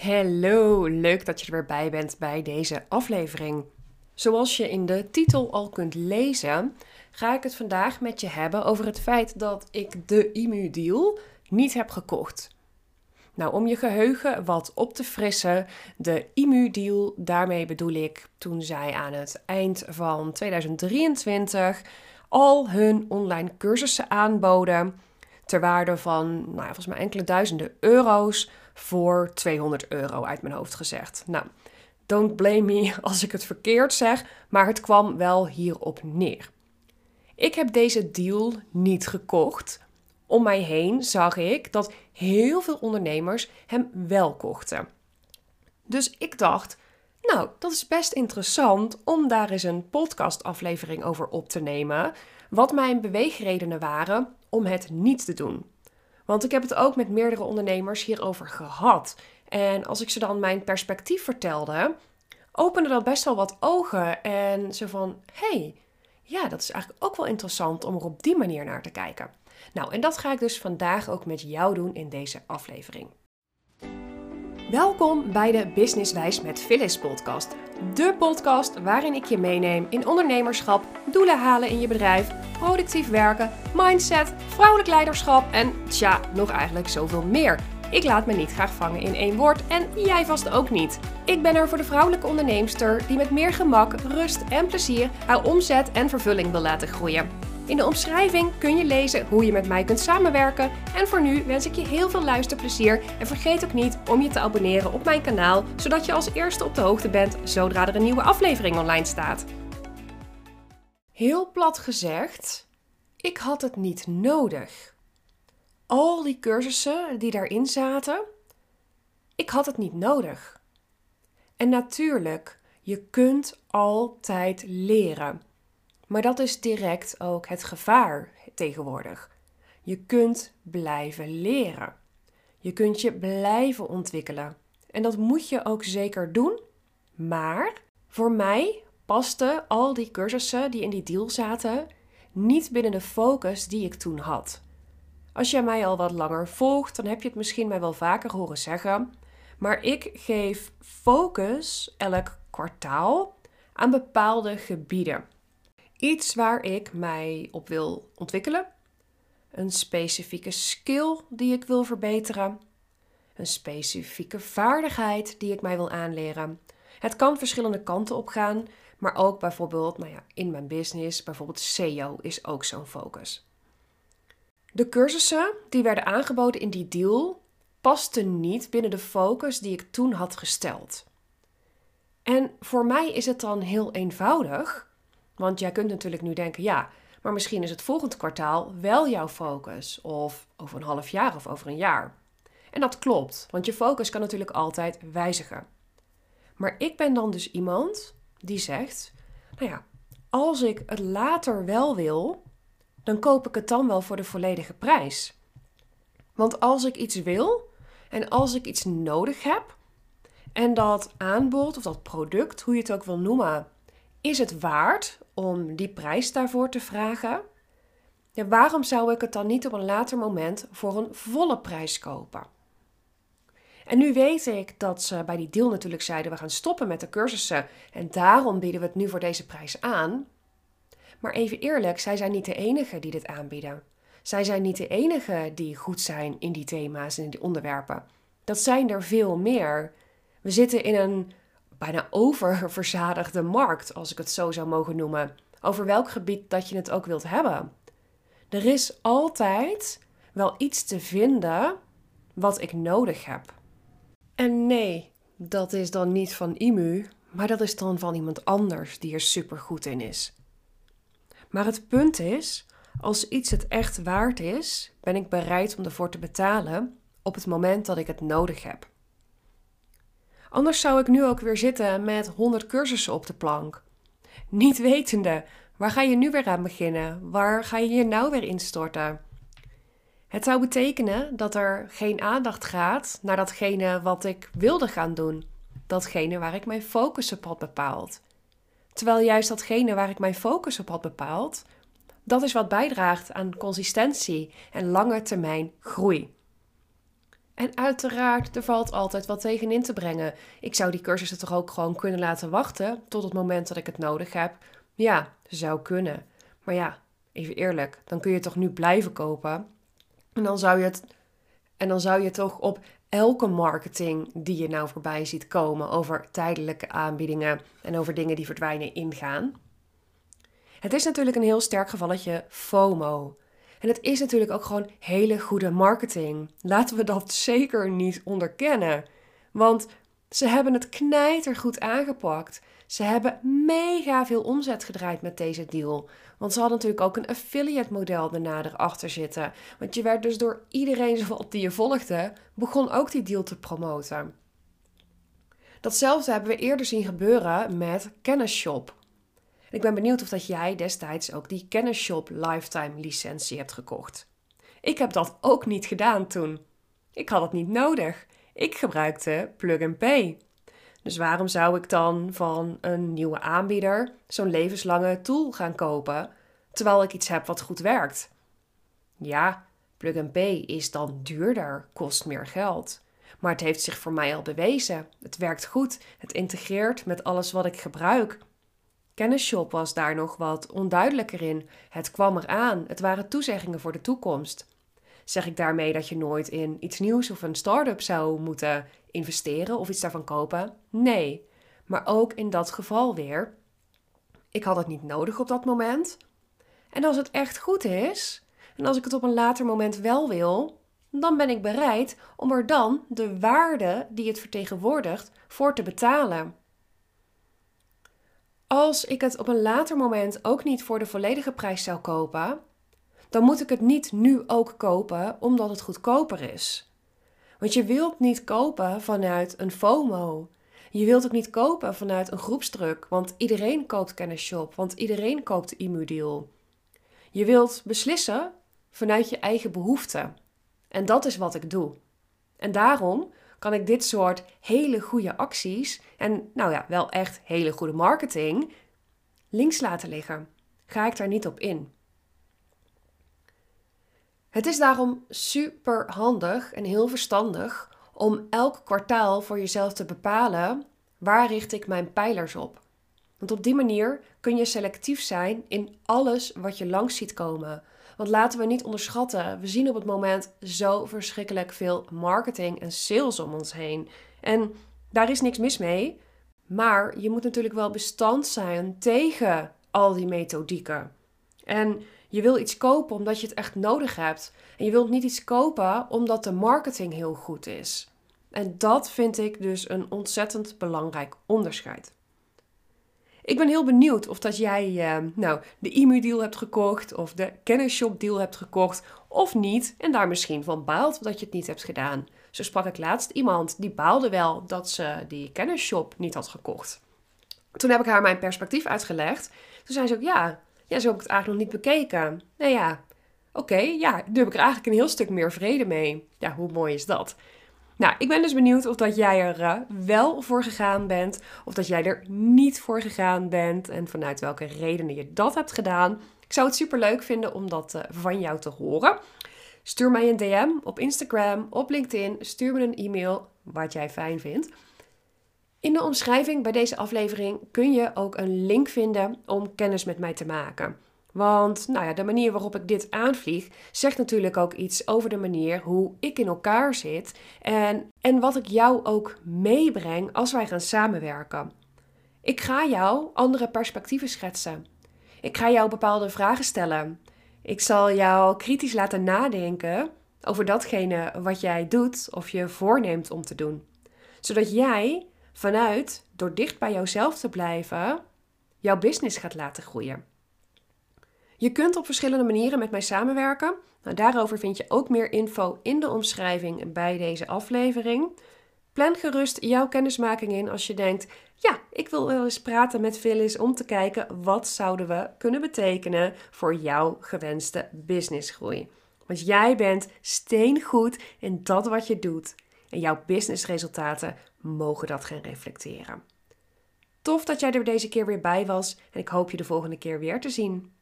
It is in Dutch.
Hallo, leuk dat je er weer bij bent bij deze aflevering. Zoals je in de titel al kunt lezen, ga ik het vandaag met je hebben over het feit dat ik de IMU Deal niet heb gekocht. Nou, om je geheugen wat op te frissen, de IMU Deal, daarmee bedoel ik toen zij aan het eind van 2023 al hun online cursussen aanboden ter waarde van, nou ja, volgens mij enkele duizenden euro's voor 200 euro uit mijn hoofd gezegd. Nou, don't blame me als ik het verkeerd zeg, maar het kwam wel hierop neer. Ik heb deze deal niet gekocht. Om mij heen zag ik dat heel veel ondernemers hem wel kochten. Dus ik dacht, nou, dat is best interessant om daar eens een podcastaflevering over op te nemen. Wat mijn beweegredenen waren om het niet te doen. Want ik heb het ook met meerdere ondernemers hierover gehad. En als ik ze dan mijn perspectief vertelde, opende dat best wel wat ogen. En zo van: hey, ja, dat is eigenlijk ook wel interessant om er op die manier naar te kijken. Nou, en dat ga ik dus vandaag ook met jou doen in deze aflevering. Welkom bij de Businesswijs met Phyllis podcast. De podcast waarin ik je meeneem in ondernemerschap, doelen halen in je bedrijf, productief werken, mindset, vrouwelijk leiderschap en tja, nog eigenlijk zoveel meer. Ik laat me niet graag vangen in één woord en jij vast ook niet. Ik ben er voor de vrouwelijke onderneemster die met meer gemak, rust en plezier haar omzet en vervulling wil laten groeien. In de omschrijving kun je lezen hoe je met mij kunt samenwerken. En voor nu wens ik je heel veel luisterplezier. En vergeet ook niet om je te abonneren op mijn kanaal, zodat je als eerste op de hoogte bent zodra er een nieuwe aflevering online staat. Heel plat gezegd, ik had het niet nodig. Al die cursussen die daarin zaten, ik had het niet nodig. En natuurlijk, je kunt altijd leren. Maar dat is direct ook het gevaar tegenwoordig. Je kunt blijven leren. Je kunt je blijven ontwikkelen. En dat moet je ook zeker doen. Maar voor mij pasten al die cursussen die in die deal zaten niet binnen de focus die ik toen had. Als jij mij al wat langer volgt, dan heb je het misschien mij wel vaker horen zeggen. Maar ik geef focus elk kwartaal aan bepaalde gebieden. Iets waar ik mij op wil ontwikkelen. Een specifieke skill die ik wil verbeteren. Een specifieke vaardigheid die ik mij wil aanleren. Het kan verschillende kanten op gaan, maar ook bijvoorbeeld nou ja, in mijn business, bijvoorbeeld SEO is ook zo'n focus. De cursussen die werden aangeboden in die deal pasten niet binnen de focus die ik toen had gesteld. En voor mij is het dan heel eenvoudig want jij kunt natuurlijk nu denken, ja, maar misschien is het volgend kwartaal wel jouw focus. Of over een half jaar of over een jaar. En dat klopt, want je focus kan natuurlijk altijd wijzigen. Maar ik ben dan dus iemand die zegt: Nou ja, als ik het later wel wil, dan koop ik het dan wel voor de volledige prijs. Want als ik iets wil en als ik iets nodig heb en dat aanbod of dat product, hoe je het ook wil noemen, is het waard om die prijs daarvoor te vragen? Ja, waarom zou ik het dan niet op een later moment voor een volle prijs kopen? En nu weet ik dat ze bij die deal natuurlijk zeiden: we gaan stoppen met de cursussen en daarom bieden we het nu voor deze prijs aan. Maar even eerlijk, zij zijn niet de enige die dit aanbieden. Zij zijn niet de enige die goed zijn in die thema's en in die onderwerpen. Dat zijn er veel meer. We zitten in een bijna oververzadigde markt, als ik het zo zou mogen noemen. Over welk gebied dat je het ook wilt hebben. Er is altijd wel iets te vinden wat ik nodig heb. En nee, dat is dan niet van IMU, maar dat is dan van iemand anders die er super goed in is. Maar het punt is, als iets het echt waard is, ben ik bereid om ervoor te betalen op het moment dat ik het nodig heb. Anders zou ik nu ook weer zitten met 100 cursussen op de plank. Niet wetende, waar ga je nu weer aan beginnen? Waar ga je je nou weer instorten? Het zou betekenen dat er geen aandacht gaat naar datgene wat ik wilde gaan doen. Datgene waar ik mijn focus op had bepaald. Terwijl juist datgene waar ik mijn focus op had bepaald, dat is wat bijdraagt aan consistentie en lange termijn groei. En uiteraard, er valt altijd wat tegenin te brengen. Ik zou die cursussen toch ook gewoon kunnen laten wachten tot het moment dat ik het nodig heb. Ja, zou kunnen. Maar ja, even eerlijk, dan kun je toch nu blijven kopen. En dan zou je het. En dan zou je toch op elke marketing die je nou voorbij ziet komen over tijdelijke aanbiedingen en over dingen die verdwijnen ingaan. Het is natuurlijk een heel sterk gevalletje FOMO. En het is natuurlijk ook gewoon hele goede marketing. Laten we dat zeker niet onderkennen. Want ze hebben het knijtergoed aangepakt. Ze hebben mega veel omzet gedraaid met deze deal. Want ze hadden natuurlijk ook een affiliate model daarna erachter zitten. Want je werd dus door iedereen die je volgde, begon ook die deal te promoten. Datzelfde hebben we eerder zien gebeuren met Kennisshop. Ik ben benieuwd of dat jij destijds ook die Kennisshop Lifetime licentie hebt gekocht. Ik heb dat ook niet gedaan toen. Ik had het niet nodig. Ik gebruikte Plug and Pay. Dus waarom zou ik dan van een nieuwe aanbieder zo'n levenslange tool gaan kopen, terwijl ik iets heb wat goed werkt? Ja, Plug and Pay is dan duurder, kost meer geld. Maar het heeft zich voor mij al bewezen. Het werkt goed, het integreert met alles wat ik gebruik. Kennisshop was daar nog wat onduidelijker in. Het kwam eraan, het waren toezeggingen voor de toekomst. Zeg ik daarmee dat je nooit in iets nieuws of een start-up zou moeten investeren of iets daarvan kopen? Nee. Maar ook in dat geval weer. Ik had het niet nodig op dat moment. En als het echt goed is, en als ik het op een later moment wel wil, dan ben ik bereid om er dan de waarde die het vertegenwoordigt voor te betalen. Als ik het op een later moment ook niet voor de volledige prijs zou kopen, dan moet ik het niet nu ook kopen omdat het goedkoper is. Want je wilt niet kopen vanuit een FOMO. Je wilt ook niet kopen vanuit een groepsdruk, want iedereen koopt Kennisshop, want iedereen koopt de IMU-deal. Je wilt beslissen vanuit je eigen behoeften. En dat is wat ik doe. En daarom kan ik dit soort hele goede acties en nou ja, wel echt hele goede marketing links laten liggen. Ga ik daar niet op in. Het is daarom super handig en heel verstandig om elk kwartaal voor jezelf te bepalen waar richt ik mijn pijlers op. Want op die manier kun je selectief zijn in alles wat je langs ziet komen. Want laten we niet onderschatten, we zien op het moment zo verschrikkelijk veel marketing en sales om ons heen. En daar is niks mis mee, maar je moet natuurlijk wel bestand zijn tegen al die methodieken. En je wil iets kopen omdat je het echt nodig hebt. En je wilt niet iets kopen omdat de marketing heel goed is. En dat vind ik dus een ontzettend belangrijk onderscheid. Ik ben heel benieuwd of dat jij uh, nou, de IMU-deal hebt gekocht of de Kennisshop-deal hebt gekocht of niet. En daar misschien van baalt dat je het niet hebt gedaan. Zo sprak ik laatst iemand die baalde wel dat ze die Kennisshop niet had gekocht. Toen heb ik haar mijn perspectief uitgelegd. Toen zei ze ook, ja, ja zo heb ik het eigenlijk nog niet bekeken. Nou ja, oké, ja, nu heb ik er eigenlijk een heel stuk meer vrede mee. Ja, hoe mooi is dat? Nou, ik ben dus benieuwd of dat jij er uh, wel voor gegaan bent, of dat jij er niet voor gegaan bent en vanuit welke redenen je dat hebt gedaan. Ik zou het super leuk vinden om dat uh, van jou te horen. Stuur mij een DM op Instagram, op LinkedIn, stuur me een e-mail, wat jij fijn vindt. In de omschrijving bij deze aflevering kun je ook een link vinden om kennis met mij te maken. Want nou ja, de manier waarop ik dit aanvlieg zegt natuurlijk ook iets over de manier hoe ik in elkaar zit en, en wat ik jou ook meebreng als wij gaan samenwerken. Ik ga jou andere perspectieven schetsen. Ik ga jou bepaalde vragen stellen. Ik zal jou kritisch laten nadenken over datgene wat jij doet of je voorneemt om te doen. Zodat jij vanuit, door dicht bij jouzelf te blijven, jouw business gaat laten groeien. Je kunt op verschillende manieren met mij samenwerken. Nou, daarover vind je ook meer info in de omschrijving bij deze aflevering. Plan gerust jouw kennismaking in als je denkt: ja, ik wil wel eens praten met Phyllis om te kijken wat zouden we kunnen betekenen voor jouw gewenste businessgroei. Want jij bent steengoed in dat wat je doet en jouw businessresultaten mogen dat gaan reflecteren. Tof dat jij er deze keer weer bij was en ik hoop je de volgende keer weer te zien.